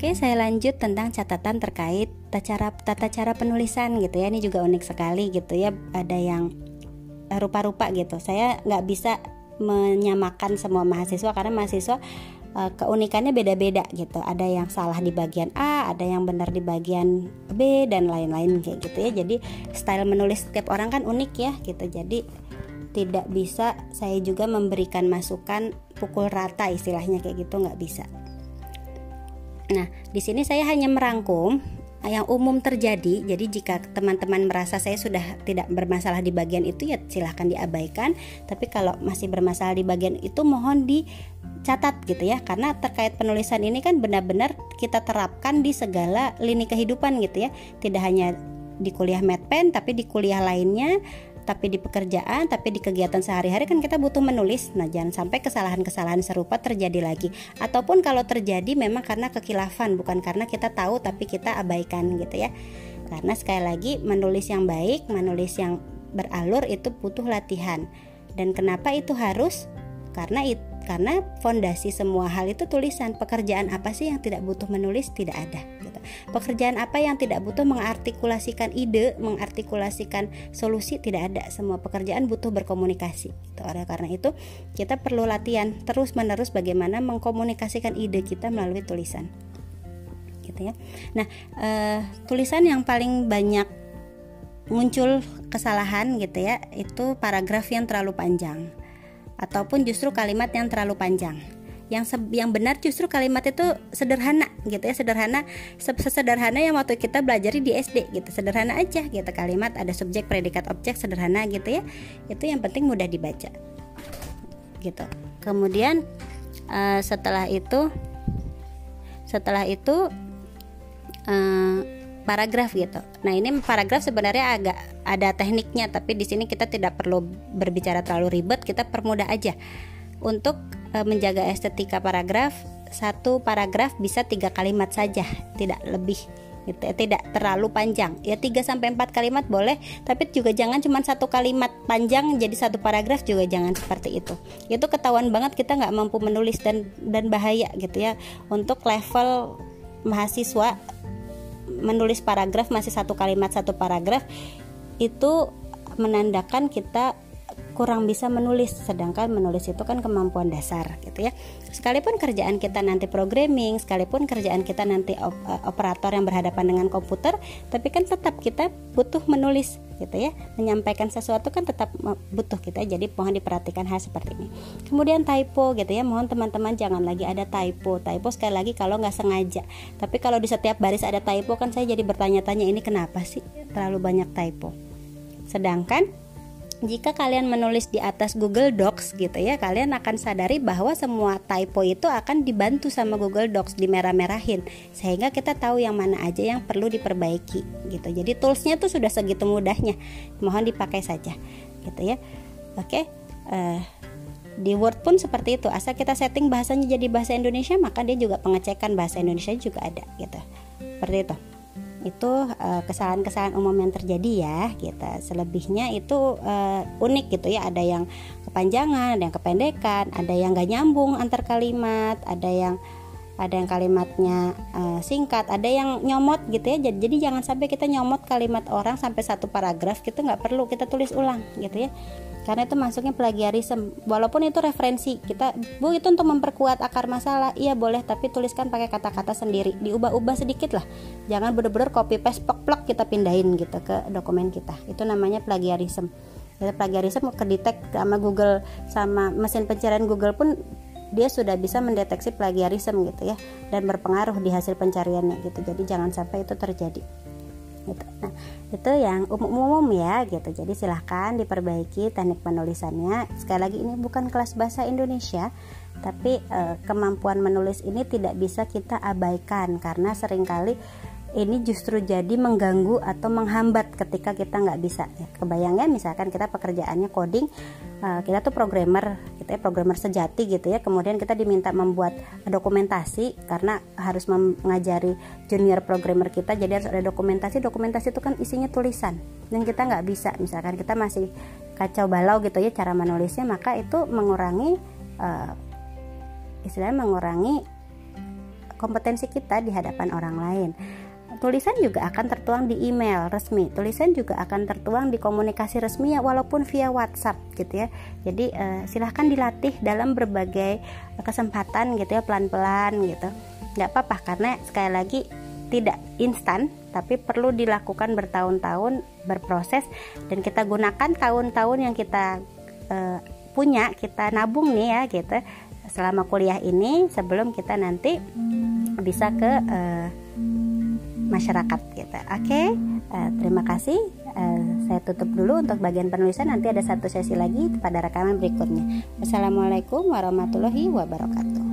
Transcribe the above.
Oke, saya lanjut tentang catatan terkait tata cara tata cara penulisan gitu ya. Ini juga unik sekali gitu ya. Ada yang rupa-rupa gitu. Saya nggak bisa menyamakan semua mahasiswa karena mahasiswa uh, keunikannya beda-beda gitu. Ada yang salah di bagian A, ada yang benar di bagian B dan lain-lain kayak gitu ya. Jadi style menulis setiap orang kan unik ya gitu. Jadi tidak bisa saya juga memberikan masukan pukul rata istilahnya kayak gitu nggak bisa. Nah, di sini saya hanya merangkum yang umum terjadi. Jadi jika teman-teman merasa saya sudah tidak bermasalah di bagian itu ya silahkan diabaikan. Tapi kalau masih bermasalah di bagian itu mohon dicatat gitu ya. Karena terkait penulisan ini kan benar-benar kita terapkan di segala lini kehidupan gitu ya. Tidak hanya di kuliah medpen tapi di kuliah lainnya tapi di pekerjaan, tapi di kegiatan sehari-hari kan kita butuh menulis. Nah, jangan sampai kesalahan-kesalahan serupa terjadi lagi. Ataupun kalau terjadi memang karena kekilafan, bukan karena kita tahu tapi kita abaikan gitu ya. Karena sekali lagi menulis yang baik, menulis yang beralur itu butuh latihan. Dan kenapa itu harus? Karena itu karena fondasi semua hal itu tulisan. Pekerjaan apa sih yang tidak butuh menulis? Tidak ada gitu. pekerjaan apa yang tidak butuh? Mengartikulasikan ide mengartikulasikan solusi tidak ada. Semua pekerjaan butuh berkomunikasi gitu. oleh karena itu kita perlu latihan terus menerus bagaimana mengkomunikasikan ide kita melalui tulisan gitu ya. Nah eh, tulisan yang paling banyak muncul kesalahan gitu ya itu paragraf yang terlalu panjang ataupun justru kalimat yang terlalu panjang. Yang yang benar justru kalimat itu sederhana gitu ya sederhana sesederhana yang waktu kita belajar di SD gitu sederhana aja gitu kalimat ada subjek predikat objek sederhana gitu ya itu yang penting mudah dibaca gitu. Kemudian uh, setelah itu setelah itu uh, paragraf gitu. Nah, ini paragraf sebenarnya agak ada tekniknya, tapi di sini kita tidak perlu berbicara terlalu ribet, kita permudah aja. Untuk e, menjaga estetika paragraf, satu paragraf bisa tiga kalimat saja, tidak lebih gitu ya, tidak terlalu panjang ya 3 sampai 4 kalimat boleh tapi juga jangan cuma satu kalimat panjang jadi satu paragraf juga jangan seperti itu itu ketahuan banget kita nggak mampu menulis dan dan bahaya gitu ya untuk level mahasiswa menulis paragraf masih satu kalimat satu paragraf itu menandakan kita kurang bisa menulis sedangkan menulis itu kan kemampuan dasar gitu ya. Sekalipun kerjaan kita nanti programming sekalipun kerjaan kita nanti op eh, operator yang berhadapan dengan komputer tapi kan tetap kita butuh menulis gitu ya. Menyampaikan sesuatu kan tetap butuh kita jadi mohon diperhatikan hal seperti ini. Kemudian typo gitu ya mohon teman-teman jangan lagi ada typo. Typo sekali lagi kalau nggak sengaja. Tapi kalau di setiap baris ada typo kan saya jadi bertanya-tanya ini kenapa sih terlalu banyak typo? Sedangkan jika kalian menulis di atas Google Docs gitu ya, kalian akan sadari bahwa semua typo itu akan dibantu sama Google Docs di merah-merahin sehingga kita tahu yang mana aja yang perlu diperbaiki gitu. Jadi toolsnya tuh sudah segitu mudahnya, mohon dipakai saja gitu ya. Oke, uh, di Word pun seperti itu. Asal kita setting bahasanya jadi bahasa Indonesia, maka dia juga pengecekan bahasa Indonesia juga ada gitu. Seperti itu itu kesalahan kesalahan-kesalahan umum yang terjadi ya gitu. Selebihnya itu uh, unik gitu ya. Ada yang kepanjangan ada yang kependekan ada yang gak nyambung antar kalimat ada yang ada yang kalimatnya uh, singkat ada yang nyomot gitu ya. Jadi, jadi jangan sampai kita nyomot kalimat orang sampai satu paragraf kita nggak perlu kita tulis ulang gitu ya. Karena itu masuknya plagiarisme walaupun itu referensi kita bu itu untuk memperkuat akar masalah. Iya boleh tapi tuliskan pakai kata-kata sendiri. Diubah-ubah sedikit lah. Jangan bener-bener copy paste plok-plok kita pindahin gitu ke dokumen kita. Itu namanya plagiarisme jadi plagiarisme kedetek sama Google sama mesin pencarian Google pun dia sudah bisa mendeteksi plagiarisme gitu ya dan berpengaruh di hasil pencariannya gitu jadi jangan sampai itu terjadi gitu. Nah, itu yang umum-umum ya gitu. Jadi silahkan diperbaiki teknik penulisannya. Sekali lagi ini bukan kelas bahasa Indonesia, tapi eh, kemampuan menulis ini tidak bisa kita abaikan karena sering kali ini justru jadi mengganggu atau menghambat ketika kita nggak bisa ya, kebayangnya misalkan kita pekerjaannya coding uh, kita tuh programmer kita ya programmer sejati gitu ya. Kemudian kita diminta membuat dokumentasi karena harus mengajari junior programmer kita jadi harus ada dokumentasi. Dokumentasi itu kan isinya tulisan dan kita nggak bisa. Misalkan kita masih kacau balau gitu ya cara menulisnya maka itu mengurangi uh, istilahnya mengurangi kompetensi kita di hadapan orang lain tulisan juga akan tertuang di email resmi. Tulisan juga akan tertuang di komunikasi resmi ya walaupun via WhatsApp gitu ya. Jadi uh, silahkan dilatih dalam berbagai kesempatan gitu ya pelan-pelan gitu. Nggak apa-apa karena sekali lagi tidak instan tapi perlu dilakukan bertahun-tahun berproses dan kita gunakan tahun-tahun yang kita uh, punya kita nabung nih ya gitu. Selama kuliah ini sebelum kita nanti bisa ke uh, masyarakat gitu. Oke, okay? uh, eh, terima kasih. Uh, saya tutup dulu untuk bagian penulisan. Nanti ada satu sesi lagi pada rekaman berikutnya. Wassalamualaikum warahmatullahi wabarakatuh.